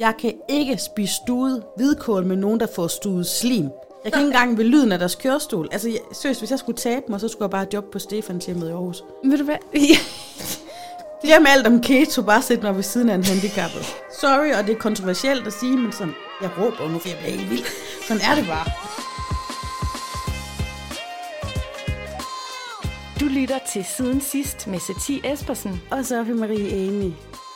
Jeg kan ikke spise stuet hvidkål med nogen, der får stuet slim. Jeg kan ikke engang ved lyden af deres kørestol. Altså, jeg, seriøst, hvis jeg skulle tabe mig, så skulle jeg bare jobbe på Stefans hjemmet i Aarhus. Ved du hvad? Glem alt om keto, bare sæt mig ved siden af en handicappet. Sorry, og det er kontroversielt at sige, men sådan, jeg råber nu, for jeg bliver helt vild. Sådan er det bare. Du lytter til Siden Sidst med Satie Espersen. Og Sofie Marie Amy.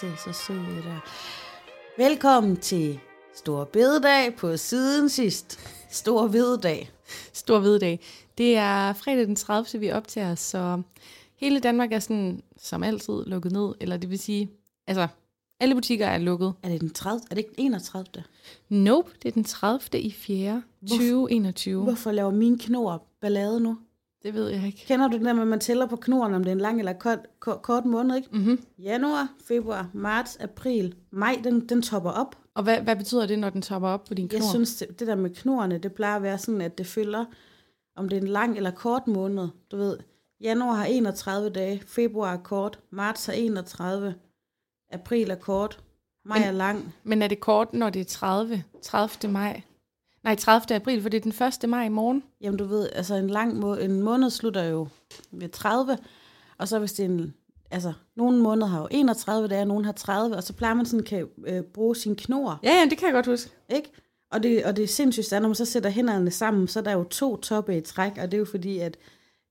Sidder så, så sød ud der. Velkommen til Stor Bededag på siden sidst. Stor Bededag. Stor hvidedag. Det er fredag den 30. vi optager, så hele Danmark er sådan, som altid, lukket ned. Eller det vil sige, altså, alle butikker er lukket. Er det den 30? Er det ikke 31? Nope, det er den 30. i 4. 2021. Hvorfor laver mine knor ballade nu? Det ved jeg ikke. Kender du det der med, at man tæller på knoren, om det er en lang eller kort, kort, kort måned, ikke? Mm-hmm. Januar, februar, marts, april, maj, den, den topper op. Og hvad, hvad betyder det, når den topper op på din knor? Jeg synes, det, det der med knorene, det plejer at være sådan, at det følger, om det er en lang eller kort måned. Du ved, januar har 31 dage, februar er kort, marts har 31, april er kort, maj Men- er lang. Men er det kort, når det er 30? 30. maj? Nej, 30. april, for det er den 1. maj i morgen. Jamen du ved, altså en lang må- en måned slutter jo ved 30, og så hvis det er en, altså nogle måneder har jo 31 dage, og nogle har 30, og så plejer man sådan kan øh, bruge sin knor, Ja, ja, det kan jeg godt huske. ikke? Og det, og det er sindssygt, at når man så sætter hænderne sammen, så er der jo to toppe i træk, og det er jo fordi, at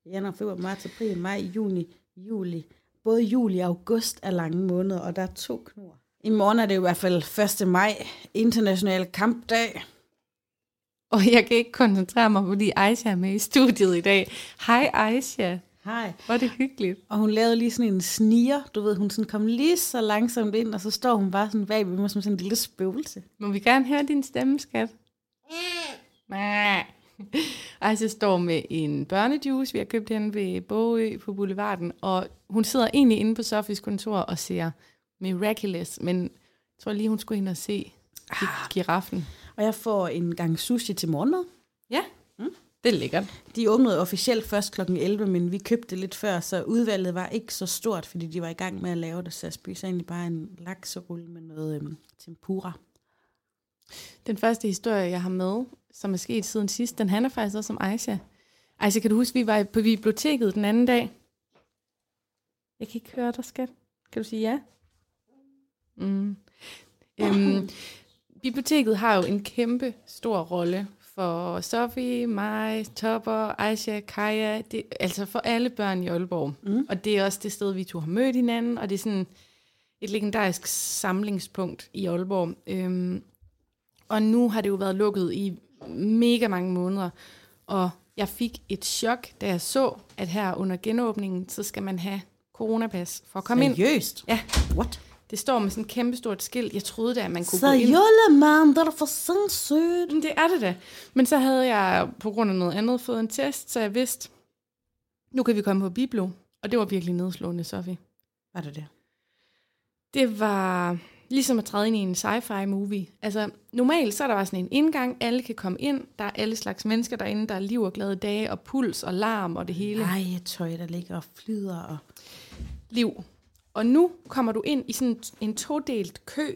januar, februar, marts, april, maj, juni, juli, både juli og august er lange måneder, og der er to knor. I morgen er det jo i hvert fald 1. maj, international kampdag. Og jeg kan ikke koncentrere mig, fordi Aisha er med i studiet i dag. Hej Aisha, Hej. hvor er det hyggeligt. Og hun lavede lige sådan en sniger, du ved, hun sådan kom lige så langsomt ind, og så står hun bare sådan bag ved mig som sådan en lille spøgelse. Må vi gerne høre din stemme, skat? Mæh. Aisha står med en børnejuice, vi har købt hende ved Bogø på Boulevarden, og hun sidder egentlig inde på Sofies kontor og ser Miraculous, men jeg tror lige, hun skulle ind og se gi- giraffen. Og jeg får en gang sushi til morgenmad. Ja, det er lækkert. De åbnede officielt først kl. 11, men vi købte lidt før, så udvalget var ikke så stort, fordi de var i gang med at lave det, så jeg spiste egentlig bare en lakserulle med noget øhm, tempura. Den første historie, jeg har med, som er sket siden sidst, den handler faktisk også om Aisha. Aisha, kan du huske, vi var på biblioteket den anden dag? Jeg kan ikke høre dig, skat. Kan du sige ja? Mm. Øhm, biblioteket har jo en kæmpe stor rolle for Sofie, mig, Topper, Aisha, Kaja, det, altså for alle børn i Aalborg. Mm. Og det er også det sted, vi to har mødt hinanden, og det er sådan et legendarisk samlingspunkt i Aalborg. Øhm, og nu har det jo været lukket i mega mange måneder, og jeg fik et chok, da jeg så, at her under genåbningen, så skal man have coronapas for at komme ind. Seriøst? Ja, What? Det står med sådan et kæmpestort skilt. Jeg troede da, at man kunne gå ind. Mand, det er for sindssygt. Men Det er det da. Men så havde jeg på grund af noget andet fået en test, så jeg vidste, nu kan vi komme på Biblo. Og det var virkelig nedslående, Sofie. Var det det? Det var ligesom at træde ind i en sci-fi movie. Altså, normalt så er der bare sådan en indgang, alle kan komme ind, der er alle slags mennesker derinde, der er liv og glade dage, og puls og larm og det hele. Ej, tøj, der ligger og flyder. Og... Liv. Og nu kommer du ind i sådan en todelt kø,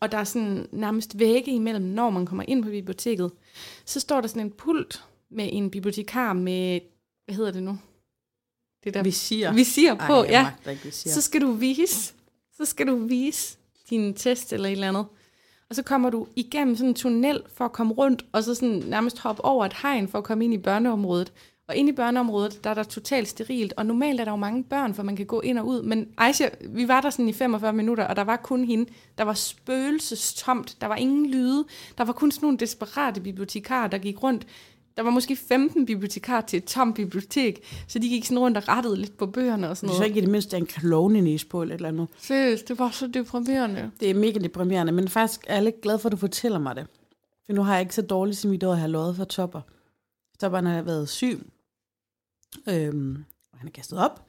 og der er sådan nærmest vægge imellem, når man kommer ind på biblioteket. Så står der sådan en pult med en bibliotekar med, hvad hedder det nu? Det der Vi siger. vi siger på, Ej, ja. ikke, vi siger. Så skal du vise, så skal du vise din test eller et eller andet. Og så kommer du igennem sådan en tunnel for at komme rundt, og så sådan nærmest hoppe over et hegn for at komme ind i børneområdet. Og inde i børneområdet, der er der totalt sterilt, og normalt er der jo mange børn, for man kan gå ind og ud. Men Aisha, vi var der sådan i 45 minutter, og der var kun hende. Der var spøgelsestomt, der var ingen lyde. Der var kun sådan nogle desperate bibliotekarer, der gik rundt. Der var måske 15 bibliotekarer til et tomt bibliotek, så de gik sådan rundt og rettede lidt på bøgerne og sådan Det er noget. så ikke i det mindste en klovne på eller et eller andet. Seriøst, det var så deprimerende. Det er mega deprimerende, men faktisk er jeg lidt glad for, at du fortæller mig det. For nu har jeg ikke så dårligt som mit år at have lovet for Topper. Topperen har været syg, øhm, og han er kastet op.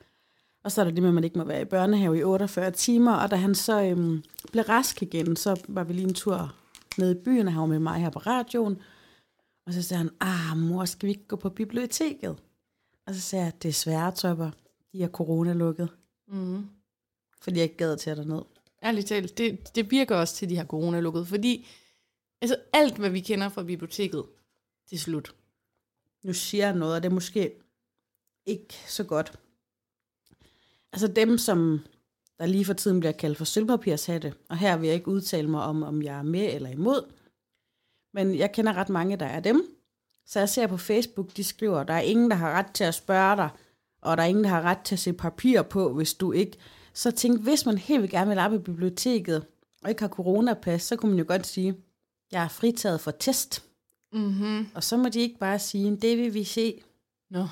Og så er der det med, at man ikke må være i børnehave i 48 timer, og da han så øhm, blev rask igen, så var vi lige en tur ned i byen, og han var med mig her på radioen. Og så sagde han, ah mor, skal vi ikke gå på biblioteket? Og så sagde jeg, desværre Topper, de er corona lukket, Mm. fordi jeg ikke gad til dig ned. Ærligt talt, det, det virker også til, de har corona lukket, fordi altså, alt, hvad vi kender fra biblioteket, det er slut. nu siger jeg noget, og det er måske ikke så godt. Altså dem, som der lige for tiden bliver kaldt for sølvpapirshatte, og her vil jeg ikke udtale mig om, om jeg er med eller imod, men jeg kender ret mange, der er dem. Så jeg ser på Facebook, de skriver, der er ingen, der har ret til at spørge dig, og der er ingen, der har ret til at se papir på, hvis du ikke... Så tænk, hvis man helt vil gerne vil op i biblioteket, og ikke har coronapas, så kunne man jo godt sige, jeg er fritaget for test. Mm-hmm. Og så må de ikke bare sige, det vil vi se. Nå.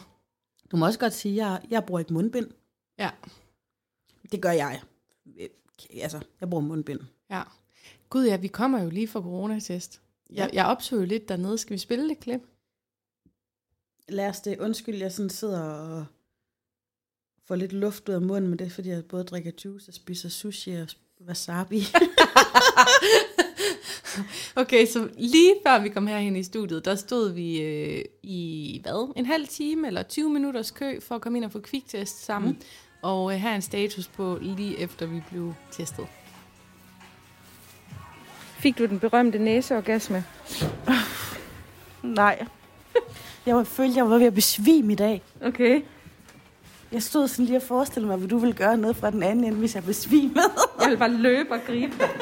Du må også godt sige, at jeg, jeg bruger ikke mundbind. Ja, Det gør jeg. Øh, Altså, jeg bruger mundbind. ja. Gud ja, vi kommer jo lige fra coronatest. Jeg, jeg opsøger lidt dernede. Skal vi spille det klip? Lad os det. Undskyld, jeg sådan sidder og får lidt luft ud af munden, men det er, fordi jeg både drikker juice og spiser sushi og wasabi. Okay, så lige før vi kom herhen i studiet, der stod vi øh, i hvad? En halv time eller 20 minutters kø for at komme ind og få kviktest sammen. Mm. Og øh, her er en status på lige efter vi blev testet. Fik du den berømte næseorgasme? Nej. Jeg var, følte, jeg var ved at besvime i dag. Okay. Jeg stod sådan lige og forestillede mig, hvad du ville gøre noget fra den anden ende, hvis jeg besvimede. Jeg vil bare løbe og gribe dig.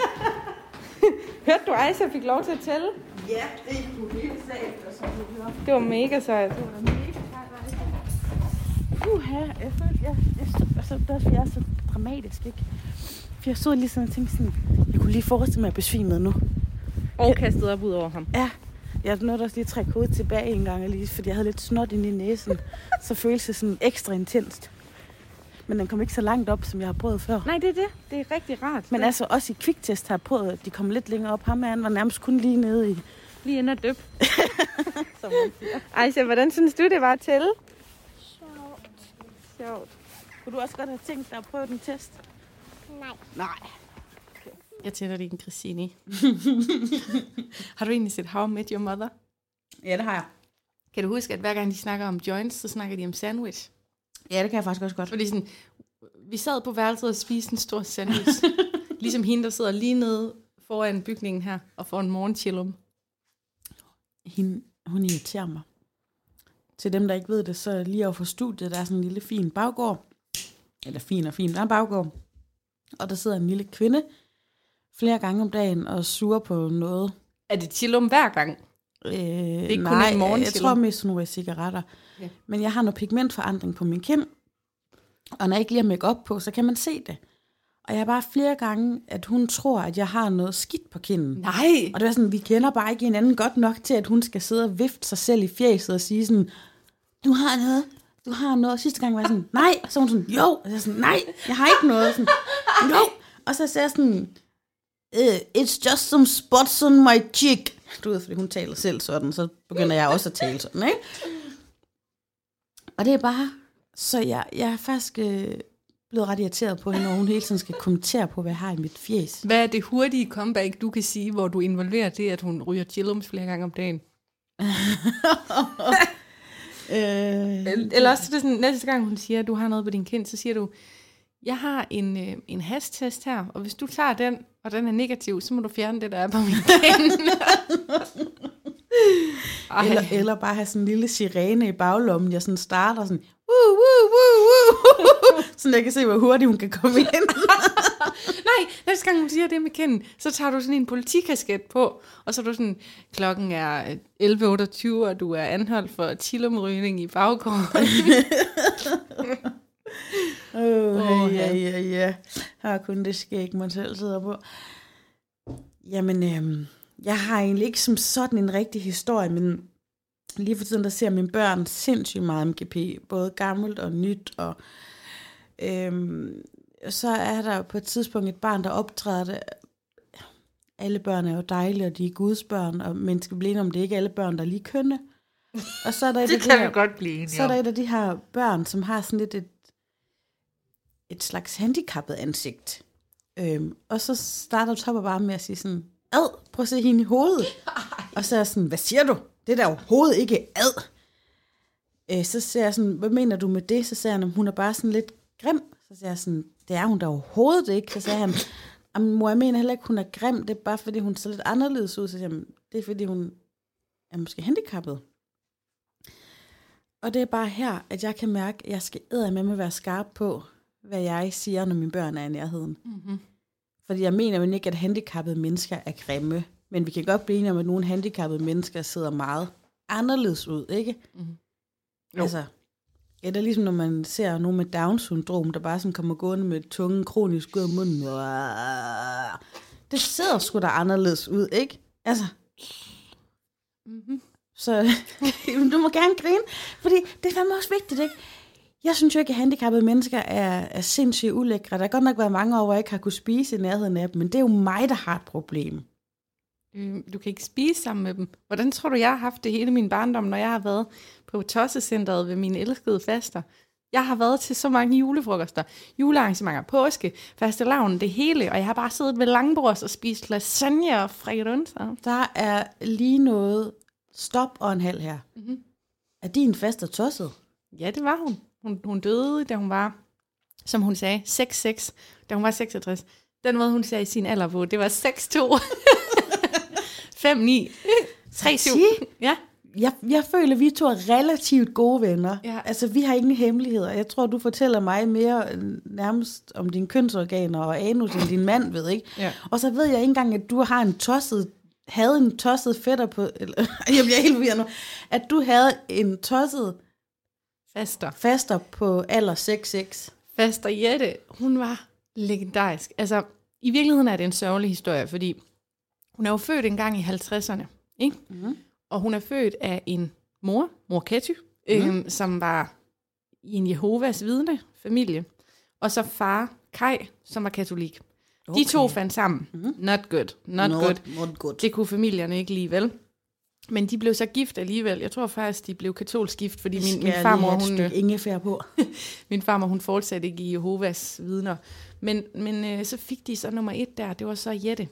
Hørte du, Aisha fik lov til at tælle? Ja, det er jo helt sag, som du hører. Det var mega sejt. Uha, jeg følte, jeg, jeg stod, altså, det er jeg er så dramatisk, ikke? For jeg stod lige sådan og tænkte sådan, jeg kunne lige forestille mig, at jeg besvimede nu. Og kastet op ud over ham. Ja, jeg nåede også lige at trække hovedet tilbage en gang, lige, fordi jeg havde lidt snot inde i næsen. så føltes det sådan ekstra intenst. Men den kom ikke så langt op, som jeg har prøvet før. Nej, det er det. Det er rigtig rart. Men altså også i kviktest har jeg prøvet, at de kom lidt længere op. Ham han var nærmest kun lige nede i... lige ind og døb. Som man siger. Aisha, hvordan synes du, det var tælle? Sjovt. Sjovt. Kunne du også godt have tænkt dig at prøve den test? Nej. Nej. Jeg tæller din Christine. har du egentlig set How I Met Your Mother? Ja, det har jeg. Kan du huske, at hver gang de snakker om joints, så snakker de om sandwich? Ja, det kan jeg faktisk også godt. Fordi sådan, vi sad på værelset og spiste en stor sandwich. ligesom hende, der sidder lige nede foran bygningen her og får en morgenchillum. Hende, hun irriterer mig. Til dem, der ikke ved det, så lige over for studiet, der er sådan en lille fin baggård. Eller fin og fin, der er en baggård. Og der sidder en lille kvinde flere gange om dagen og suger på noget. Er det chillum hver gang? Øh, er ikke kun nej, en morgenchiller. jeg tror mest sådan nogle cigaretter. Ja. Men jeg har noget pigmentforandring på min kind. Og når jeg ikke lige har make op på, så kan man se det. Og jeg har bare flere gange, at hun tror, at jeg har noget skidt på kinden. Nej. Og det var sådan, vi kender bare ikke hinanden godt nok til, at hun skal sidde og vifte sig selv i fjeset og sige sådan, du har noget, du har noget. Og sidste gang var jeg sådan, nej. Og så hun sådan, jo. Og så er jeg sådan, nej, jeg har ikke noget. Sådan, jo. Og så sagde jeg sådan, "Øh, it's just some spots on my cheek. Du ved, fordi hun taler selv sådan, så begynder jeg også at tale sådan, ikke? Og det er bare, så jeg, jeg er faktisk øh, blevet ret irriteret på hende, når hun hele tiden skal kommentere på, hvad jeg har i mit fjes. Hvad er det hurtige comeback, du kan sige, hvor du involverer det, at hun ryger chillums flere gange om dagen? Øh, Eller også er det sådan, næste gang hun siger, at du har noget på din kind, så siger du, jeg har en, øh, en hasttest her, og hvis du tager den, og den er negativ, så må du fjerne det, der er på min. Eller, eller bare have sådan en lille sirene i baglommen, jeg sådan starter sådan, woo, woo, woo, woo, sådan jeg kan se, hvor hurtigt hun kan komme ind. Nej, næste gang hun siger det med kenden, så tager du sådan en politikasket på, og så er du sådan, klokken er 11.28, og du er anholdt for tilomrygning i baggården. Åh, Åh, ja, ja. ja, ja. Har kun det skæg, man selv sidder på. Jamen, øhm, jeg har egentlig ikke som sådan en rigtig historie, men lige for tiden, der ser mine børn sindssygt meget MGP. Både gammelt og nyt, og øhm, så er der på et tidspunkt et barn, der optræder det. Alle børn er jo dejlige, og de er Guds børn, og man skal blive om, det er ikke alle børn, der er lige kønne. Og så er der et af de her- godt blive så er der et af de her børn, som har sådan lidt et, et slags handicappet ansigt. Øhm, og så starter Topper bare med at sige sådan, ad, prøv at se hende i hovedet. Og så er jeg sådan, hvad siger du? Det er da overhovedet ikke ad. Øh, så siger jeg sådan, hvad mener du med det? Så siger han, "Jamen, hun er bare sådan lidt grim. Så siger jeg sådan, det er hun da overhovedet ikke. Så siger han, "Jamen, mor, jeg mener heller ikke, hun er grim. Det er bare, fordi hun ser lidt anderledes ud. Så siger jeg, "Jamen, det er, fordi hun er måske handicappet. Og det er bare her, at jeg kan mærke, at jeg skal med med være skarp på, hvad jeg siger, når mine børn er i nærheden. Mm-hmm. Fordi jeg mener jo ikke, at handicappede mennesker er grimme. Men vi kan godt blive enige om, at nogle handicappede mennesker sidder meget anderledes ud, ikke? Mhm. Jo. Altså, ja, det er ligesom, når man ser nogen med Down-syndrom, der bare sådan kommer gående med tungen kronisk ud af munden. Det sidder sgu da anderledes ud, ikke? Altså, Mm-hmm. så du må gerne grine, fordi det er fandme også vigtigt, ikke? Jeg synes jo ikke, at handicappede mennesker er, er sindssygt ulækre. Der har godt nok været mange år, hvor jeg ikke har kunne spise i nærheden af dem, men det er jo mig, der har et problem. Øh, Du kan ikke spise sammen med dem. Hvordan tror du, jeg har haft det hele min barndom, når jeg har været på Tossecenteret ved mine elskede faster? Jeg har været til så mange julefrokoster, julearrangementer, påske, fastelavn, det hele, og jeg har bare siddet ved langbords og spist lasagne og frikadunser. Der er lige noget stop og en halv her. Mhm. Er din faster tosset? Ja, det var hun. Hun. Hun døde, da hun var, som hun sagde, 6-6, da hun var 66. Den måde, hun sagde sin alder på, det var 6-2. 5-9. 3-7. Sige? Ja. Jeg, jeg føler, at vi to er relativt gode venner. Ja. Altså, vi har ingen hemmeligheder. Jeg tror, du fortæller mig mere øh, nærmest om dine kønsorganer og anus, end din mand ved, ikke? Ja. Og så ved jeg ikke engang, at du har en tosset, havde en tosset fætter på, eller, jeg bliver helt forvirret nu, at du havde en tosset Faster. faster på alder 6-6. Faster Jette, hun var legendarisk. Altså, i virkeligheden er det en sørgelig historie, fordi hun er jo født engang i 50'erne, ikke? Mhm. Og hun er født af en mor, mor Ketty, øhm, som var i en Jehovas vidne familie. Og så far Kai, som var katolik. Okay. De to fandt sammen. Mhm. Not good, not, not good. Not good. Det kunne familierne ikke lige vel. Men de blev så gift alligevel. Jeg tror faktisk, de blev katolsk gift, fordi min, min farmor, hun, øh, ingefær på. min farmor, hun fortsatte ikke i Jehovas vidner. Men, men øh, så fik de så nummer et der, det var så Jette.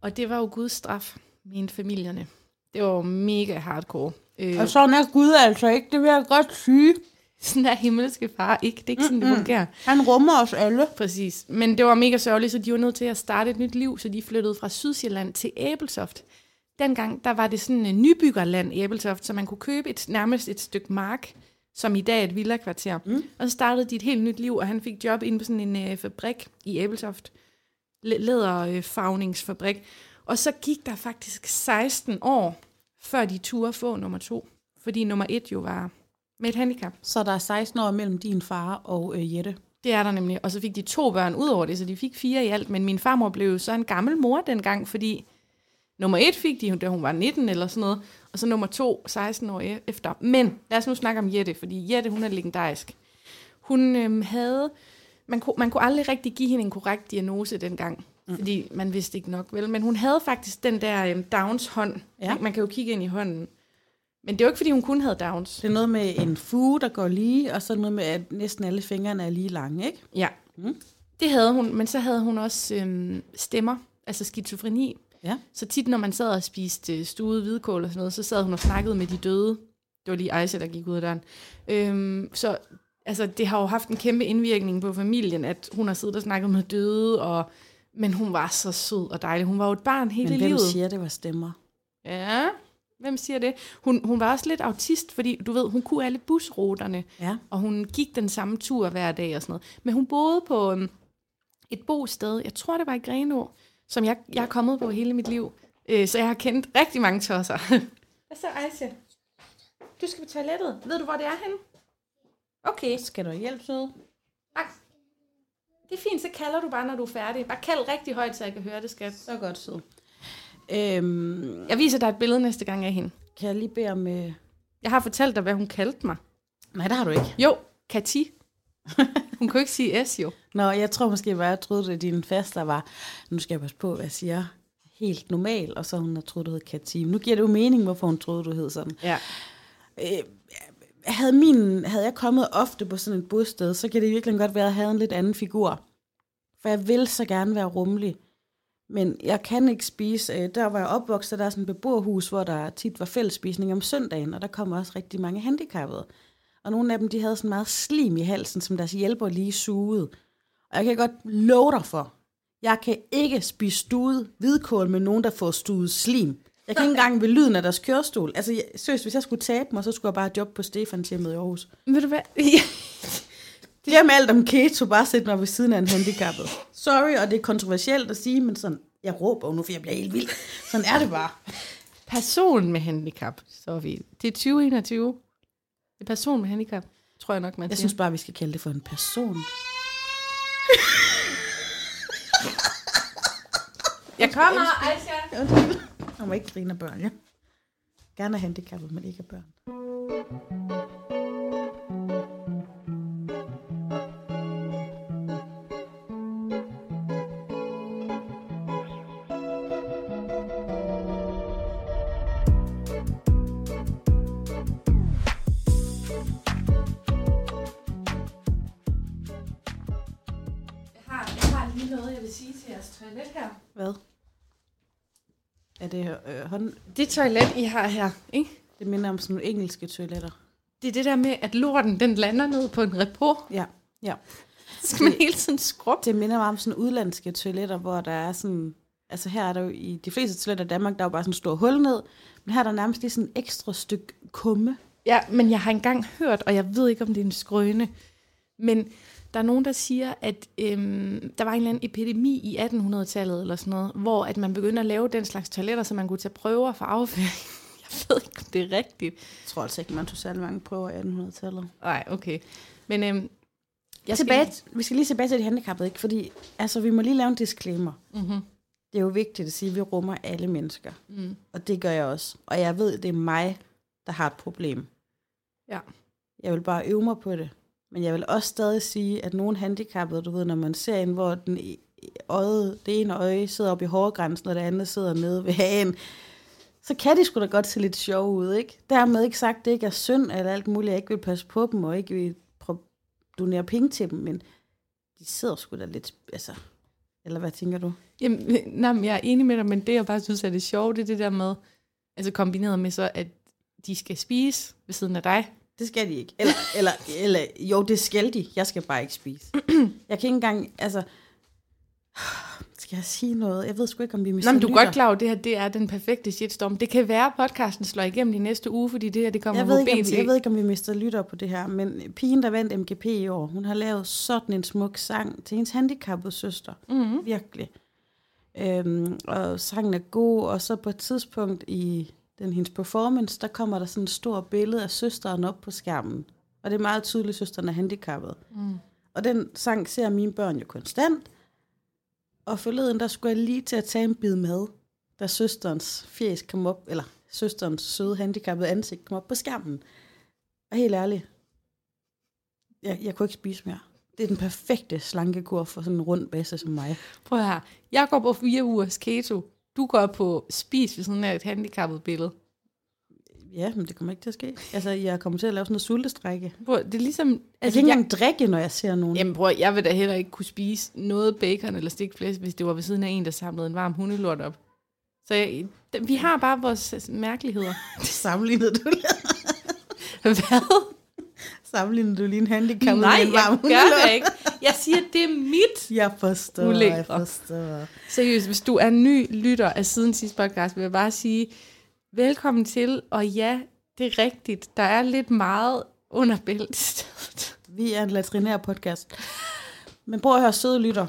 Og det var jo Guds straf, mente familierne. Det var jo mega hardcore. Øh, Og sådan er Gud altså ikke, det vil jeg godt sige. sådan er himmelske far ikke. Det er ikke sådan, det fungerer. Han rummer os alle. Præcis. Men det var mega sørgeligt, så de var nødt til at starte et nyt liv, så de flyttede fra Sydsjælland til Æbeltoft. Dengang, der var det sådan en nybyggerland, Æbeltoft, så man kunne købe et, nærmest et stykke mark, som i dag er et villakvarter. Mm. Og så startede de et helt nyt liv, og han fik job inde på sådan en øh, fabrik i Æbeltoft. Læderfagningsfabrik. Og så gik der faktisk 16 år, før de turde få nummer to. Fordi nummer et jo var med et handicap. Så der er 16 år mellem din far og øh, Jette. Det er der nemlig. Og så fik de to børn ud over det, så de fik fire i alt. Men min farmor blev så en gammel mor dengang, fordi nummer et fik de, da hun var 19 eller sådan noget, og så nummer to 16 år e- efter. Men lad os nu snakke om Jette, fordi Jette, hun er legendarisk. Hun øhm, havde... Man kunne, man kunne aldrig rigtig give hende en korrekt diagnose dengang, mm. fordi man vidste ikke nok, vel? Men hun havde faktisk den der øhm, Downs hånd. Ja. Man kan jo kigge ind i hånden. Men det er jo ikke, fordi hun kun havde Downs. Det er noget med en fuge, der går lige, og så noget med, at næsten alle fingrene er lige lange, ikke? Ja, Mm. det havde hun, men så havde hun også øhm, stemmer, altså skizofreni. Ja. Så tit, når man sad og spiste øh, stuet hvidkål og sådan noget, så sad hun og snakkede med de døde. Det var lige Aisha, der gik ud af døren. Øhm, så altså, det har jo haft en kæmpe indvirkning på familien, at hun har siddet og snakket med døde, og, men hun var så sød og dejlig. Hun var jo et barn hele Men hvem livet. siger, det var stemmer? Ja, hvem siger det? Hun, hun var også lidt autist, fordi du ved, hun kunne alle busruterne Ja. og hun gik den samme tur hver dag og sådan noget. Men hun boede på øhm, et bosted, jeg tror det var i Grenå, som jeg, jeg er kommet på hele mit liv. Øh, så jeg har kendt rigtig mange tosser. Hvad så, Aisha? Du skal på toilettet. Ved du, hvor det er henne? Okay. Skal du have hjælp, søde? Bare- Det er fint, så kalder du bare, når du er færdig. Bare kald rigtig højt, så jeg kan høre det, skat. Så godt, søde. Øhm, Jeg viser dig et billede næste gang af hende. kan jeg lige bede om... Øh... Jeg har fortalt dig, hvad hun kaldte mig. Nej, det har du ikke. Jo, Kati. Hun kunne ikke sige S, jo. Nå, jeg tror måske bare, jeg troede, at din faster var... Nu skal jeg passe på, hvad jeg siger. Helt normal, og så hun har troet, du hed Katim. Nu giver det jo mening, hvorfor hun troede, du hed sådan. Ja. Øh, havde, min, havde jeg kommet ofte på sådan et bosted, så kan det virkelig godt være, at jeg havde en lidt anden figur. For jeg vil så gerne være rummelig. Men jeg kan ikke spise. Øh, Der var jeg opvokset, der er sådan et beboerhus, hvor der tit var fællesspisning om søndagen, og der kom også rigtig mange handicappede. Og nogle af dem, de havde sådan meget slim i halsen, som deres hjælper lige sugede. Og jeg kan godt love dig for, jeg kan ikke spise stuet hvidkål med nogen, der får stuet slim. Jeg kan ikke engang ved lyden af deres kørestol. Altså, jeg, seriøst, hvis jeg skulle tabe mig, så skulle jeg bare jobbe på Stefans hjemmet i Aarhus. Ved du hvad? Glem alt om keto, bare sæt mig ved siden af en handicappet. Sorry, og det er kontroversielt at sige, men sådan, jeg råber jo nu, for jeg bliver helt vild. Sådan er det bare. Person med handicap, så er vi. Det er 2021. Er person med handicap, tror jeg nok, man Jeg siger. synes bare, vi skal kalde det for en person. jeg kommer, Aisha. Undskyld. Man må ikke grine af børn, ja. Gerne er handicappet, men ikke af børn. Er det øh, hånd... Det toilet, I har her, ikke? Det minder om sådan nogle engelske toiletter. Det er det der med, at lorten den lander ned på en repos. Ja, ja. Så skal man hele tiden skrubbe. Det minder mig om sådan udlandske toiletter, hvor der er sådan... Altså her er der jo i de fleste toiletter i Danmark, der er jo bare sådan en stor hul ned. Men her er der nærmest lige sådan et ekstra stykke kumme. Ja, men jeg har engang hørt, og jeg ved ikke, om det er en skrøne, men der er nogen, der siger, at øhm, der var en eller anden epidemi i 1800-tallet eller sådan noget, hvor at man begyndte at lave den slags toiletter, så man kunne tage prøver for afføring. Jeg ved ikke, om det er rigtigt. Jeg tror altså ikke, man tog særlig mange prøver i 1800-tallet. Nej, okay. Men øhm, jeg skal tilbage, vi skal lige tilbage til de handicappede, ikke? Fordi altså, vi må lige lave en disclaimer. Mm-hmm. Det er jo vigtigt at sige, at vi rummer alle mennesker. Mm. Og det gør jeg også. Og jeg ved, det er mig, der har et problem. Ja. Jeg vil bare øve mig på det. Men jeg vil også stadig sige, at nogle handicappede, du ved, når man ser en, hvor den e- øje, det ene øje sidder oppe i hårgrænsen, og det andet sidder nede ved hagen, så kan de sgu da godt se lidt sjov ud, ikke? Dermed ikke sagt, at det ikke er synd eller alt muligt, jeg ikke vil passe på dem, og ikke vil donere penge til dem, men de sidder sgu da lidt, altså, eller hvad tænker du? Jamen, nej, men jeg er enig med dig, men det, jeg bare synes er det sjovt, det er det der med, altså kombineret med så, at de skal spise ved siden af dig. Det skal de ikke. Eller, eller, eller jo, det skal de. Jeg skal bare ikke spise. Jeg kan ikke engang, altså... Skal jeg sige noget? Jeg ved sgu ikke, om vi mister Nå, men du er godt klar over, at det her det er den perfekte shitstorm. Det kan være, at podcasten slår igennem de næste uge, fordi det her det kommer jeg på ved, ikke, om, jeg ved ikke, om vi mister lytter på det her, men pigen, der vandt MGP i år, hun har lavet sådan en smuk sang til hendes handicappede søster. Mm-hmm. Virkelig. Øhm, og sangen er god, og så på et tidspunkt i den hendes performance, der kommer der sådan et stort billede af søsteren op på skærmen. Og det er meget tydeligt, at søsteren er handicappet. Mm. Og den sang ser mine børn jo konstant. Og forleden, der skulle jeg lige til at tage en bid med, da søsterens fjes kom op, eller søsterens søde handicappede ansigt kom op på skærmen. Og helt ærligt, jeg, jeg kunne ikke spise mere. Det er den perfekte slankekur for sådan en rund basse som mig. Prøv her. Jeg går på fire ugers keto. Du går på spis ved sådan et handicappet billede. Ja, men det kommer ikke til at ske. Altså, jeg kommer til at lave sådan noget sultestrække. Prøv, det er ligesom... Jeg Altså, kan ikke jeg, engang drikke, når jeg ser nogen. jamen prøv, jeg vil da heller ikke kunne spise noget bacon eller stikflæsk, hvis det var ved siden af en, der samlede en varm hundelort op. Så jeg, vi har bare vores altså, mærkeligheder. Det sammenlignede du Hvad? Sammenlignede du lige en handicappet Nej, en varm jeg gør det ikke. Jeg siger, det er mit. Jeg forstår, Ulækre. jeg forstår. Seriøst, hvis du er ny lytter af siden sidste podcast, vil jeg bare sige, velkommen til, og ja, det er rigtigt, der er lidt meget under bæltet. Vi er en latrinær podcast. Men prøv at høre, søde lytter.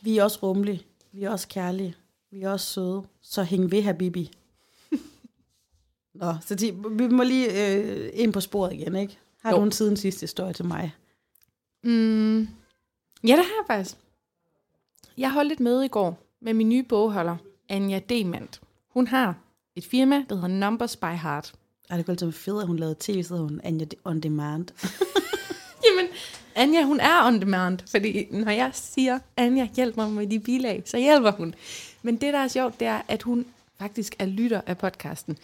Vi er også rummelige. Vi er også kærlige. Vi er også søde. Så hæng ved, Habibi. Nå, så de, vi må lige øh, ind på sporet igen, ikke? Har Jo. du en siden sidste historie til mig? Mm. Ja, det har jeg faktisk. Jeg holdt et møde i går med min nye bogholder, Anja Demand. Hun har et firma, der hedder Numbers by Heart. Ej, det kunne altid fedt, at hun lavede tv, så hun Anja On Demand. Jamen, Anja, hun er on demand, fordi når jeg siger, Anja, hjælp mig med de bilag, så hjælper hun. Men det, der er sjovt, det er, at hun faktisk er lytter af podcasten.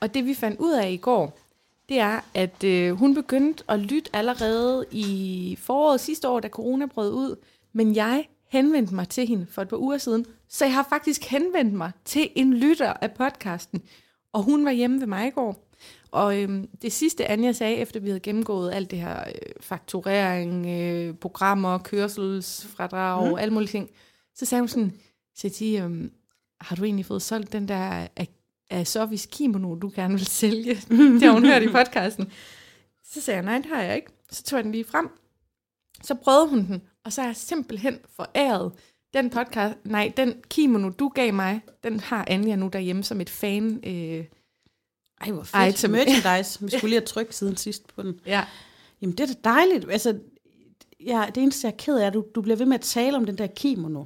Og det, vi fandt ud af i går, det er, at øh, hun begyndte at lytte allerede i foråret sidste år, da corona brød ud. Men jeg henvendte mig til hende for et par uger siden, så jeg har faktisk henvendt mig til en lytter af podcasten. Og hun var hjemme ved mig i går. Og øhm, det sidste, Anja sagde, efter vi havde gennemgået alt det her øh, fakturering, øh, programmer, kørselsfradrag og alle mulige ting, så sagde hun sådan, Sati, øhm, har du egentlig fået solgt den der Sofis kimono, du gerne vil sælge? det har hun hørt i podcasten. Så sagde jeg, nej, det har jeg ikke. Så tog jeg den lige frem. Så prøvede hun den, og så er jeg simpelthen foræret den podcast, nej, den kimono, du gav mig, den har Anja nu derhjemme som et fan. Øh, Ej, hvor fedt. Item. Merchandise. Vi skulle lige have trykt siden sidst på den. ja. Jamen, det er da dejligt. Altså, ja, det eneste, jeg er ked af, er, at du, du bliver ved med at tale om den der kimono.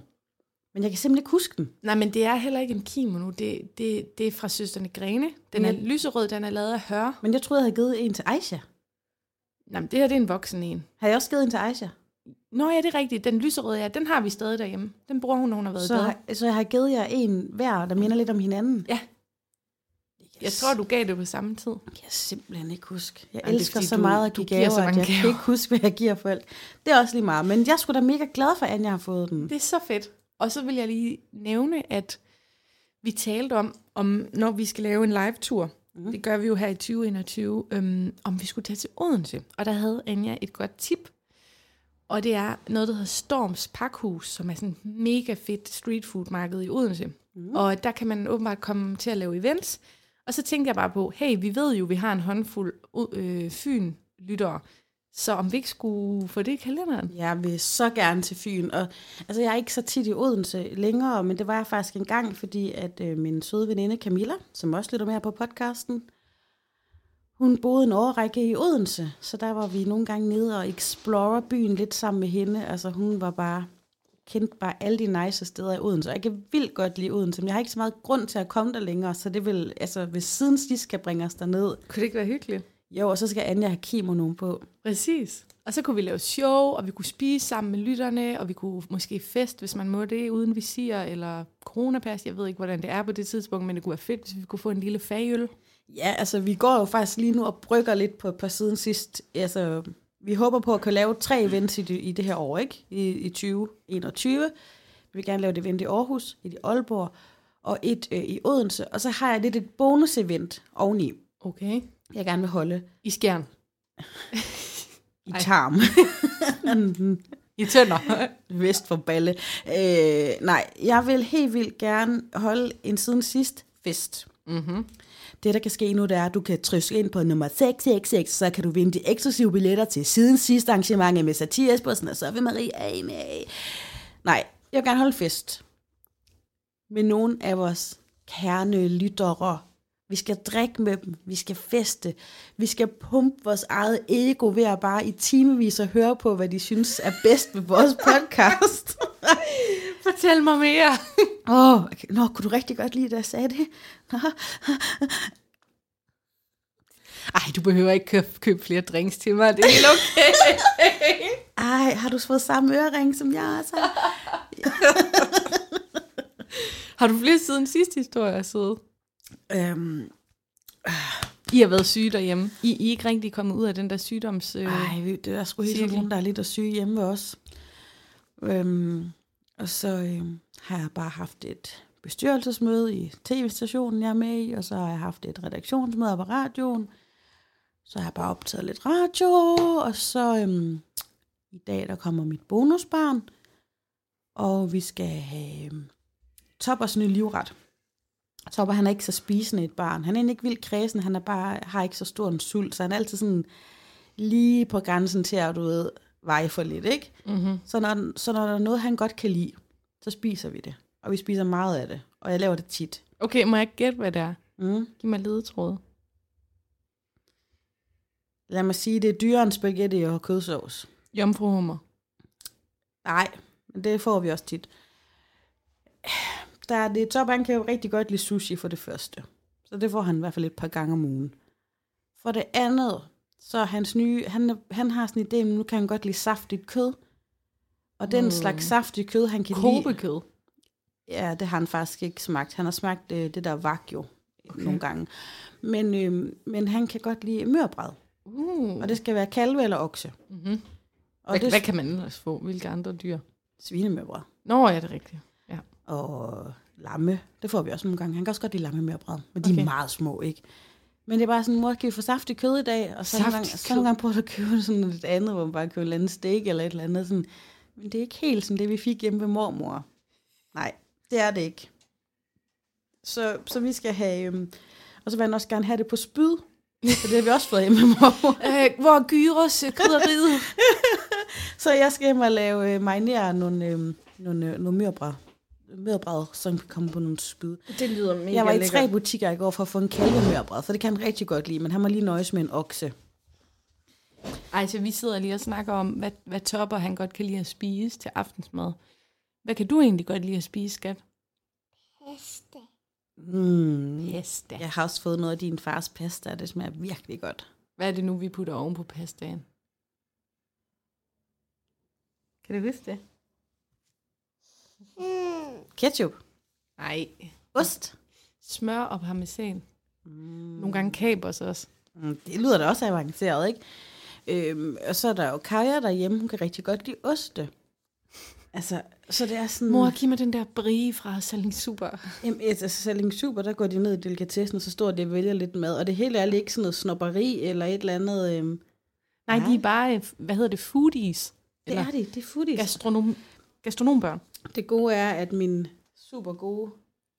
Men jeg kan simpelthen ikke huske den. Nej, men det er heller ikke en kimono. Det, det, det er fra Søsterne Grene. Den er Men- lyserød, den er lavet af hør. Men jeg troede, jeg havde givet en til Aisha. Nej, men det her det er en voksen en. Har jeg også givet en til Aisha? Nå ja, det er rigtigt. Den lyserøde, ja, den har vi stadig derhjemme. Den bruger hun, når hun har været Så, har, så jeg har givet jer en hver, der minder lidt om hinanden. Ja. Jeg tror, du gav det på samme tid. Jeg kan simpelthen ikke huske. Jeg Jamen, er elsker fordi, så du- meget at give gaver, så at jeg kan gaver. ikke huske, hvad jeg giver folk. Det er også lige meget. Men jeg skulle da mega glad for, at jeg har fået den. Det er så fedt. Og så vil jeg lige nævne, at vi talte om, om når vi skal lave en live-tur, mm. det gør vi jo her i 2021, øhm, om vi skulle tage til Odense. Og der havde Anja et godt tip. Og det er noget, der hedder Storms Pakhus, som er sådan et mega fedt street food marked i Odense. Mm. Og der kan man åbenbart komme til at lave events. Og så tænkte jeg bare på, hey, vi ved jo, vi har en håndfuld øh, Fyn-lyttere, så om vi ikke skulle få det i kalenderen? Jeg vil så gerne til Fyn. Og, altså, jeg er ikke så tit i Odense længere, men det var jeg faktisk en gang, fordi at øh, min søde veninde Camilla, som også lytter med her på podcasten, hun boede en årrække i Odense, så der var vi nogle gange nede og explore byen lidt sammen med hende. Altså hun var bare, kendte bare alle de nice steder i Odense. Og jeg kan vildt godt lide Odense, men jeg har ikke så meget grund til at komme der længere, så det vil, altså hvis siden sidst skal bringe os derned. Kunne det ikke være hyggeligt? Jo, og så skal Anja have kimono på. Præcis. Og så kunne vi lave show, og vi kunne spise sammen med lytterne, og vi kunne måske fest, hvis man må det, uden visir eller coronapas. Jeg ved ikke, hvordan det er på det tidspunkt, men det kunne være fedt, hvis vi kunne få en lille fagøl. Ja, altså vi går jo faktisk lige nu og brygger lidt på, på siden sidst. Altså, vi håber på at kunne lave tre events i det, i det her år, ikke? I, i 2021. Vi vil gerne lave et event i Aarhus, et i Aalborg, og et øh, i Odense. Og så har jeg lidt et bonus-event oveni, Okay. Jeg gerne vil holde I skjern. i. Tarm. I tønder. Vest for Balle. Øh, nej, jeg vil helt vildt gerne holde en siden sidst fest. mm-hmm. Det, der kan ske nu, det er, at du kan trykke ind på nummer 666, så kan du vinde de eksklusive billetter til siden sidste arrangement med Satie Espersen og så vil Marie af med. Nej, jeg vil gerne holde fest med nogle af vores kernelyttere. Vi skal drikke med dem, vi skal feste, vi skal pumpe vores eget ego ved at bare i timevis at høre på, hvad de synes er bedst ved vores podcast. Fortæl mig mere. Åh, oh, nå, kunne du rigtig godt lide, da jeg sagde det? Ej, du behøver ikke købe, købe flere drinks til mig. Det er helt okay. Ej, har du fået samme ørering som jeg også har? har du flere siden sidste historie, søde? Øhm, I har været syge derhjemme. I, I er ikke rigtig kommet ud af den der sygdoms... Øh... ej, det er sgu helt nogen, der er lidt at syge hjemme ved os. Øhm, og så øhm, har jeg bare haft et bestyrelsesmøde i tv-stationen, jeg er med i, og så har jeg haft et redaktionsmøde på radioen. Så har jeg bare optaget lidt radio, og så øhm, i dag, der kommer mit bonusbarn, og vi skal have øhm, Toppers nye livret. Topper, han er ikke så spisende et barn. Han er ikke vildt kredsen, han er bare, har ikke så stor en sult, så han er altid sådan lige på grænsen til at, du ved, veje for lidt, ikke? Mm-hmm. Så når, så når der er noget, han godt kan lide, så spiser vi det. Og vi spiser meget af det. Og jeg laver det tit. Okay, må jeg gætte, hvad det er? Mm. Giv mig ledetråd. Lad mig sige, det er dyrere end spaghetti og kødsovs. Jomfruhummer. Nej, men det får vi også tit. Det, Top, han kan jo rigtig godt lide sushi for det første. Så det får han i hvert fald et par gange om ugen. For det andet, så hans nye, han, han har sådan en idé, om nu kan han godt lide saftigt kød. Og den Mm. slags saftigt kød, han kan lide... Kobekød. Ja, det har han faktisk ikke smagt. Han har smagt øh, det der wagyu okay. nogle gange. Men, øh, men han kan godt lide mørbræd. Uh. Og det skal være kalve eller okse. Mm-hmm. Og Hvad, det hvad kan man ellers få? Hvilke andre dyr? svinemørbrad. Nå, ja, det er rigtigt. Ja. Og lamme, det får vi også nogle gange. Han kan også godt lide lammemørbrad, men de Okay. er meget små, ikke? Men det er bare sådan, mor, kan vi få saftig kød i dag? Og så nogle gange, så nogle gange prøver at købe sådan noget andet, hvor man bare køber et eller andet steak eller et eller andet. Sådan. Men det er ikke helt sådan det, vi fik hjemme ved mormor. Nej, det er det ikke. Så, så vi skal have... Øhm, og så vil han også gerne have det på spyd. Så det har vi også fået hjemme ved mormor. Øh, hvor er gyros øh, krydderiet? Så jeg skal hjem og lave øh, marinere nogle, øh, nogle, øh, nogle mørbræd. Mørbræd, som kan komme på nogle spyd. det lyder mega Jeg var i tre butikker i går for at få en kalvemørbræd, for det kan han rigtig godt lide, men han må lige nøjes med en okse. Ej, så vi sidder lige og snakker om, hvad, hvad topper han godt kan lide at spise til aftensmad. Hvad kan du egentlig godt lide at spise, skat? Heste. Mm. Pasta. Jeg har også fået noget af din fars pasta, det smager virkelig godt. Hvad er det nu, vi putter oven på pastaen? Kan du huske det? Mm. Ketchup. Nej. Ost. Smør og parmesan. Mm. Nogle gange kapers også. Mm, Det lyder da også avanceret, ikke? Øhm, og så er der jo Kaja derhjemme, hun kan rigtig godt lide oste. Altså, så det er sådan... Mor, giv mig den der brie fra Salling Super. Jamen, altså, Salling Super, der går de ned i delikatessen, og så står de og vælger lidt mad. Og det hele er ikke sådan noget snopperi eller et eller andet... Øhm, Nej, Nej. de er bare, hvad hedder det, foodies. det er de, det er foodies. Gastronom, gastronombørn. Det gode er, at min super gode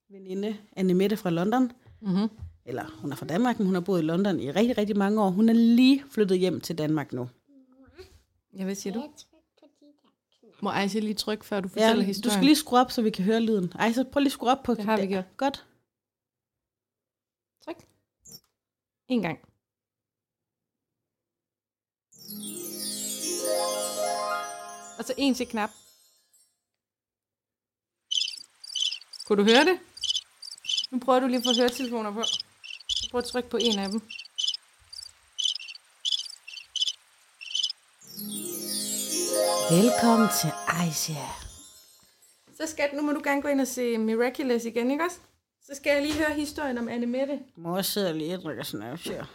veninde, Anne Mette fra London, Mm-hmm. eller hun er fra Danmark, men hun har boet i London i rigtig, rigtig mange år. Hun er lige flyttet hjem til Danmark nu. Ja, hvad siger du? Må Ejse lige trykke, før du fortæller Ja, historien? du skal lige skrue op, så vi kan høre lyden. Ej, så prøv lige at skrue op på Det har vi gjort. Godt. Tryk. En gang. Og så en til knap. Kunne du høre det? Nu prøver du lige at få høretelefoner på. Prøv at trykke på en af dem. Velkommen til Aisha. Så skat, nu må du gerne gå ind og se Miraculous igen, ikke også? Så skal jeg lige høre historien om Anne Mette. Mor sidder lige og drikker snaps her.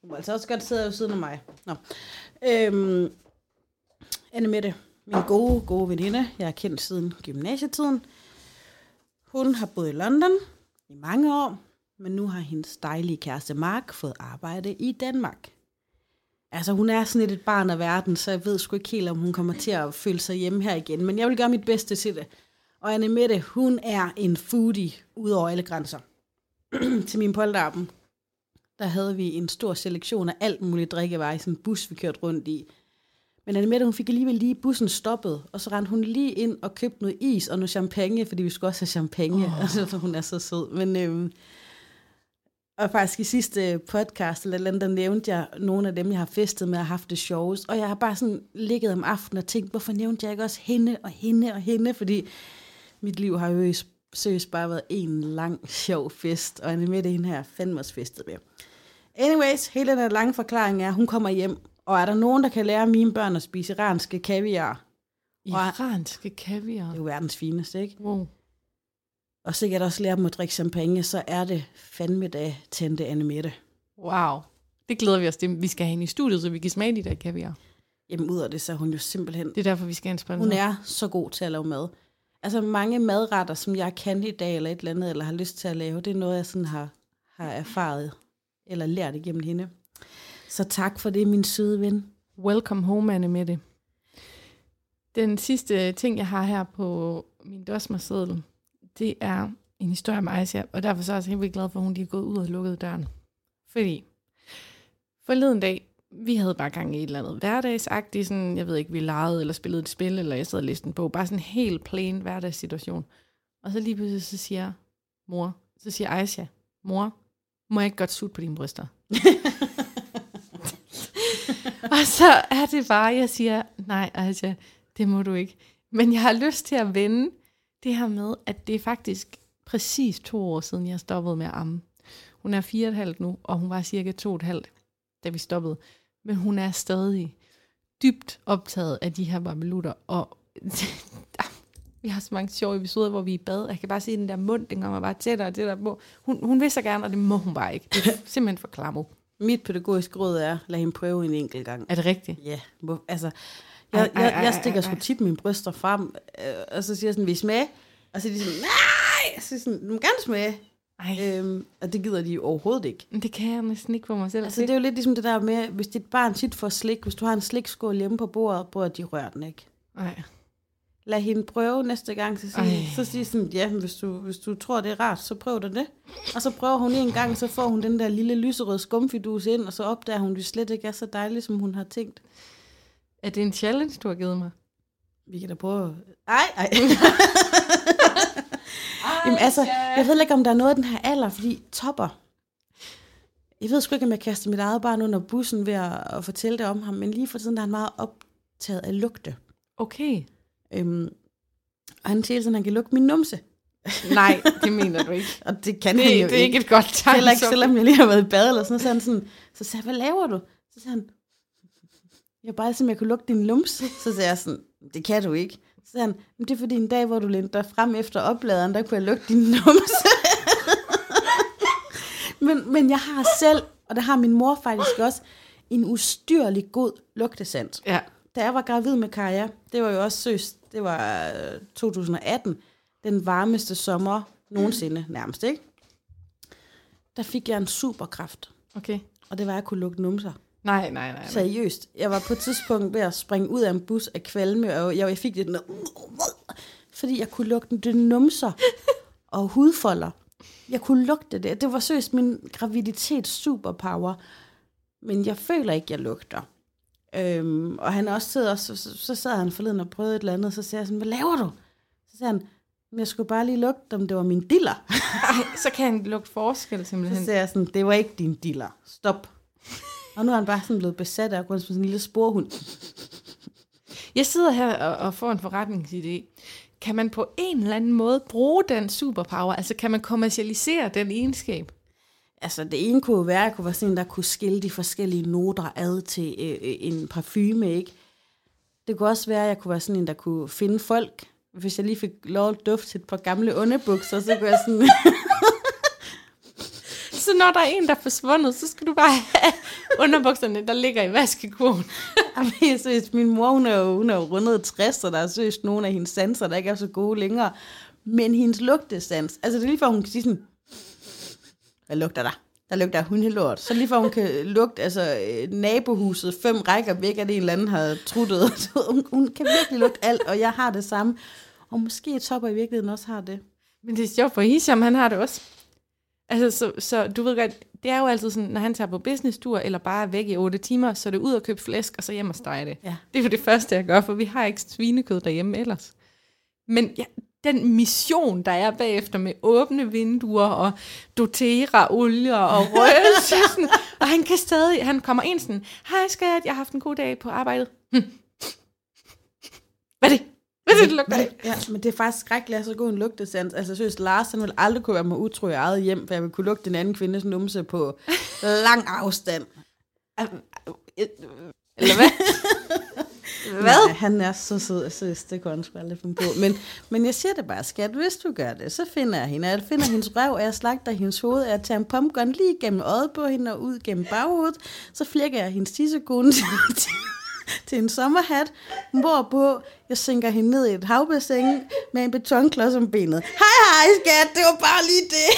Hun må altså også godt sidde ved siden af mig. Nå. Øhm, Anne Mette, min gode, gode veninde, jeg har kendt siden gymnasietiden. Hun har boet i London i mange år, men nu har hendes dejlige kæreste Mark fået arbejde i Danmark. Altså, hun er sådan lidt et barn af verden, så jeg ved sgu ikke helt, om hun kommer til at føle sig hjemme her igen. Men jeg vil gøre mit bedste til det. Og Anne Mette, hun er en foodie ud over alle grænser. til min polterappen, der havde vi en stor selektion af alt muligt drikkevarer i sådan en bus, vi kørte rundt i. Men Anne Mette, hun fik alligevel lige bussen stoppet, og så rendte hun lige ind og købte noget is og noget champagne, fordi vi skulle også have champagne. Oh. Altså, for hun er så sød. Men, øhm, og faktisk i sidste podcast, eller et eller andet, der nævnte jeg nogle af dem, jeg har festet med og haft det sjovest. Og jeg har bare sådan ligget om aftenen og tænkt, hvorfor nævnte jeg ikke også hende og hende og hende? Fordi mit liv har jo seriøst bare været en lang, sjov fest, og Anne Mette, hende her, fandme også festet med. Anyways, hele den her lange forklaring er, at hun kommer hjem, og er der nogen, der kan lære mine børn at spise iranske kaviar? Iranske Det kaviar. er jo verdens fineste, ikke? Wow. Og sikkert også lære dem at drikke champagne, så er det fandme da tante Anne Mette. Wow. Det glæder vi os til. Vi skal have hende i studiet, så vi kan smage de der kaviar. Jamen ud af det, så er hun jo simpelthen... Det er derfor, vi skal have en sponsor. Hun er så god til at lave mad. Altså mange madretter, som jeg kan i dag, eller et eller andet, eller har lyst til at lave, det er noget, jeg sådan har, har erfaret, eller lært igennem hende. Så tak for det, min søde ven. Welcome home, Anne Mette. Den sidste ting, jeg har her på min dosmerseddel, det er en historie om Aisha, og derfor så er jeg også helt glad for, at hun lige er gået ud og lukket døren. Fordi forleden dag vi havde bare gang i et eller andet hverdagsagtigt, sådan, jeg ved ikke, vi legede eller spillede et spil, eller jeg sad og læste en bog, bare sådan en helt plain hverdagssituation. Og så lige pludselig, så siger mor, så siger Aisha, mor, må jeg ikke godt sutte på dine bryster? og så er det bare, jeg siger, nej Aisha, det må du ikke. Men jeg har lyst til at vende det her med, at det er faktisk præcis to år siden, jeg stoppede med at amme. Hun er fire og et halvt nu, og hun var cirka to og et halvt, da vi stoppede. Men hun er stadig dybt optaget af de her babelutter, og vi har så mange sjove episoder, hvor vi er i bad. Jeg kan bare se den der mund, den kommer bare tættere og tættere på. Hun, hun vil så gerne, og det må hun bare ikke. Det er simpelthen for klammer. Mit pædagogiske råd er, lad hende prøve en enkelt gang. Er det rigtigt? Ja, hvor- altså, jeg, Ej, ej, jeg, jeg stikker sgu tit mine bryster frem, øh, og så siger jeg sådan, vil I smage? Og så er de sådan, nej! Så sådan, du må gerne smage. Ej, Øhm, og det gider de overhovedet ikke. men det kan jeg næsten ikke for mig selv. Altså, det er jo lidt ligesom det der med, hvis dit barn tit får slik, hvis du har en slikskål hjemme på bordet, burde de røre den ikke. Nej. Lad hende prøve næste gang, så Ej. sig, så sig sådan, ja, hvis du, hvis du tror, det er rart, så prøv da det. Og så prøver hun en gang, så får hun den der lille lyserøde skumfidus ind, og så opdager hun, at det slet ikke er så dejligt, som hun har tænkt. Er det en challenge, du har givet mig? Vi kan da prøve... Ej, ej. Jamen altså, jeg ved ikke, om der er noget af den her alder, fordi topper. Jeg ved sgu ikke, om jeg kaster mit eget barn under bussen ved at, at fortælle det om ham, men lige for tiden der er han meget optaget af lugte. Okay. Øhm, og han siger sådan, han kan lugte min numse. Nej, det mener du ikke. Og det kan Det, han jo det er ikke et godt tegn. Heller ikke, selvom jeg lige har været i bad eller sådan noget. Så, han sådan, så sagde jeg, hvad laver du? Så sagde han, jeg er bare som jeg kunne lugte din lums. Så sagde jeg sådan, det kan du ikke. Så sagde han, "Men det er fordi en dag, hvor du lænte dig frem efter opladeren, der kunne jeg lugte din numse. men, men jeg har selv, og det har min mor faktisk også, en ustyrlig god lugtesans. Ja. Da jeg var gravid med Kaja, det var jo også søst, det var øh, 2018, den varmeste sommer nogensinde nærmest, ikke? Der fik jeg en superkraft, Okay. og det var, at jeg kunne lugte numser. Nej, nej, nej. nej. Seriøst. Jeg var på et tidspunkt ved at springe ud af en bus af kvalme, og jeg, jeg fik det noget, fordi jeg kunne lugte det numser og hudfolder. Jeg kunne lugte det. Det var seriøst min graviditets superpower. Men jeg føler ikke, jeg lugter. Øhm, og han også sidder, så, så, så sad han forleden og prøvede et eller andet, så sagde jeg sådan, hvad laver du? Så sagde han, "Men jeg skulle bare lige lugte, om det var min diller. Ej, så kan han lugte forskel Så simpelthen. sagde jeg sådan, det var ikke din diller. Stop. Og nu er han bare sådan blevet besat af at gå sådan en lille sporhund. Jeg sidder her og, og får en forretningsidé. Kan man på en eller anden måde bruge den superpower? Altså kan man kommercialisere den egenskab? Altså, det ene kunne jo være, at jeg kunne være sådan en, der kunne skille de forskellige noter ad til øh, øh, en parfume, ikke? Det kunne også være, at jeg kunne være sådan en, der kunne finde folk. Hvis jeg lige fik lov at dufte til et par gamle underbukser, så kunne jeg sådan... Så når der er en, der er forsvundet, så skal du bare have underbukserne, der ligger i vaskekurven. Jamen, synes, min mor, hun er, jo, hun er jo rundet 60, og der er seriøst nogle af hendes sanser, der ikke er så gode længere. Men hendes lugtesans, altså det er lige for, hun kan sige sådan, hvad lugter der? Der lugter hundelort. Så lige for, hun kan lugte, altså øh, nabohuset fem rækker væk, at en eller anden har truttet. hun, hun kan virkelig lugte alt, og jeg har det samme. Og måske Topper i virkeligheden også har det. Men det er sjovt, for Hisham, han har det også. Altså, så, så du ved godt, det er jo altid sådan, når han tager på business-tur, eller bare er væk i 8 timer, så er det ud og købe flæsk, og så hjem og stege det. Ja. Det er jo det første, jeg gør, for vi har ikke svinekød derhjemme ellers. Men ja, den mission, der er bagefter med åbne vinduer og doTERA, olier og røgelse, sådan, og han kan stadig, han kommer ind sådan, hej skat, jeg har haft en god dag på arbejdet. Hm. Hvad er det? Hvad er det, det lugter af? Ja, men det er faktisk skrækkeligt at så god en lugtesans. Altså, jeg synes, Lars han ville aldrig kunne være mig utro i eget hjem, for jeg ville kunne lugte den anden kvindes numse på lang afstand. Eller hvad? Hvad? Nej, han er så sød, jeg synes, det kunne han sgu aldrig finde på. Men, men jeg siger det bare, skat, hvis du gør det, så finder jeg hende. Jeg finder hendes røv, og jeg slagter hendes hoved, og jeg tager en pumpgun lige gennem øjet på hende og ud gennem baghovedet. Så flækker jeg hendes tissekone til, til, til en sommerhat, hvorpå jeg sænker hende ned i et havbassin med en betonklods om benet. Hej, hej, skat, det var bare lige det.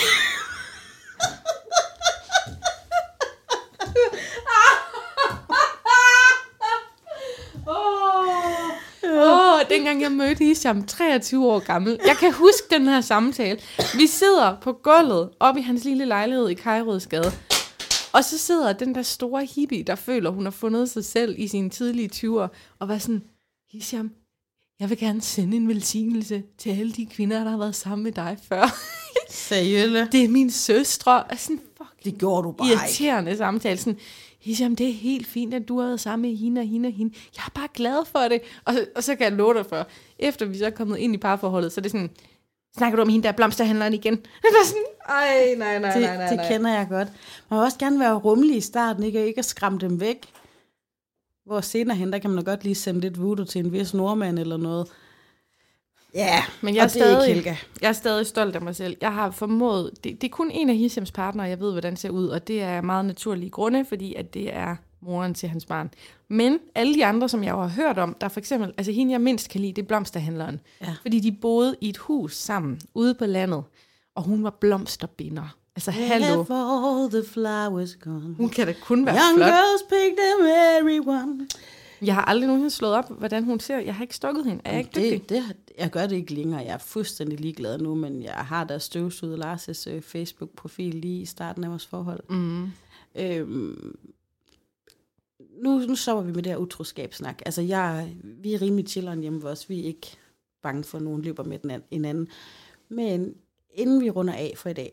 Åh, oh, dengang jeg mødte Hisham, 23 år gammel. Jeg kan huske den her samtale. Vi sidder på gulvet oppe i hans lille lejlighed i Kajrødsgade. Og så sidder den der store hippie, der føler, hun har fundet sig selv i sine tidlige 20'er, og var sådan, Hisham, jeg vil gerne sende en velsignelse til alle de kvinder, der har været sammen med dig før. Seriølle. Det er min søstre. Og sådan, fuck, Det gjorde du bare ikke. irriterende samtale. Sådan, Hisham, det er helt fint, at du har været sammen med hende og hende og hende. Jeg er bare glad for det. Og, og så kan jeg love dig for, efter vi så er kommet ind i parforholdet, så er det sådan, snakker du om hende der blomsterhandleren igen? Det er sådan, ej, nej, nej, Det, nej, nej, det nej. kender jeg godt. Man vil også gerne være rummelig i starten, ikke? Og ikke at skræmme dem væk. Hvor senere hen, der kan man godt lige sende lidt voodoo til en vis nordmand eller noget. Ja, Men jeg er, er stadig, Helga. jeg er stadig stolt af mig selv. Jeg har formået, det, det er kun en af Hishams partnere, jeg ved, hvordan det ser ud, og det er meget naturlige grunde, fordi at det er moren til hans barn. Men alle de andre, som jeg har hørt om, der er for eksempel, altså hende jeg mindst kan lide, det er blomsterhandleren. Ja. Fordi de boede i et hus sammen, ude på landet, og hun var blomsterbinder. Altså, hallo. All the flowers gone. Hun kan da kun være Young flot. girls pick them everyone. Jeg har aldrig nogensinde slået op, hvordan hun ser. Jeg har ikke stukket hende. Er jeg ikke dygtig? det, jeg gør det ikke længere. Jeg er fuldstændig ligeglad nu, men jeg har da støvsuget Lars' øh, Facebook-profil lige i starten af vores forhold. Mm. Øhm, nu, nu stopper vi med det her utroskabssnak. Altså, jeg, vi er rimelig chilleren hjemme hos os. Vi er ikke bange for, at nogen løber med den an- hinanden. Men inden vi runder af for i dag,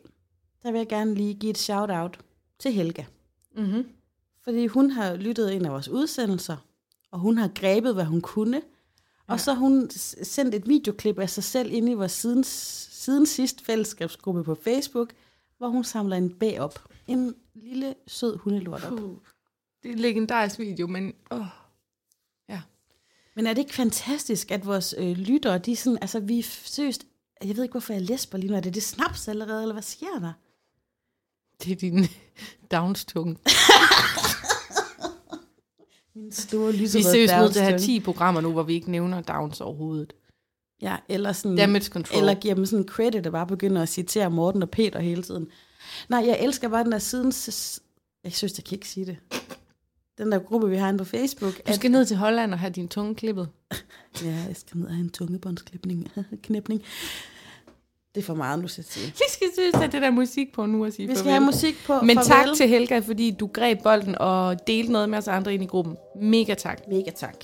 der vil jeg gerne lige give et shout-out til Helga. Mm-hmm. Fordi hun har lyttet en af vores udsendelser, og hun har grebet, hvad hun kunne. Ja. Og så har hun sendt et videoklip af sig selv ind i vores siden, siden sidst fællesskabsgruppe på Facebook, hvor hun samler en bag op. En lille, sød hundelort op. Puh. Det er en legendarisk video, men... Åh. Men er det ikke fantastisk, at vores øh, lyttere, de sådan, altså vi er seriøst, jeg ved ikke, hvorfor jeg læsper lige nu. Er det det snaps allerede, eller hvad sker der? Det er din Downs-tunge. Min store Vi lyserøde er seriøst nødt til at have dværgstunge. 10 programmer nu, hvor vi ikke nævner Downs overhovedet. Ja, eller sådan... Damage control. Eller giver dem sådan en credit, og bare begynder at citere Morten og Peter hele tiden. Nej, jeg elsker bare den der siden... Jeg synes, jeg kan ikke sige det. Den der gruppe, vi har inde på Facebook. Du skal ned til Holland og have din tunge klippet. Ja, jeg skal ned og have en tungebåndsklipning. Knæpning. Det er for meget, nu sige. Vi skal synes have det der musik på nu og sige Vi skal farvel. have musik på. Men Farvel. tak til Helga, fordi du greb bolden og delte noget med os andre ind i gruppen. Mega tak. Mega tak.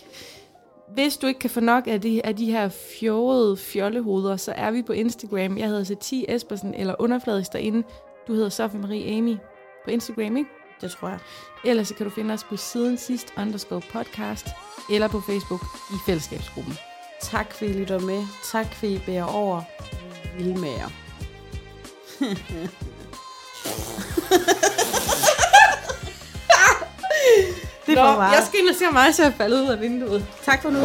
Hvis du ikke kan få nok af de, af de her fjordede fjollehoveder, så er vi på Instagram. Jeg hedder Satie Espersen, eller underfladisk derinde. Du hedder Sofie Marie Amy på Instagram, ikke? Det tror jeg. Ellers så kan du finde os på siden sidst underscore podcast, eller på Facebook i fællesskabsgruppen. Tak for, I lytter med. Tak for, I bærer over. Vildmager. det er for meget. skal ind og se mig, så jeg faldet ud af vinduet. Tak for nu.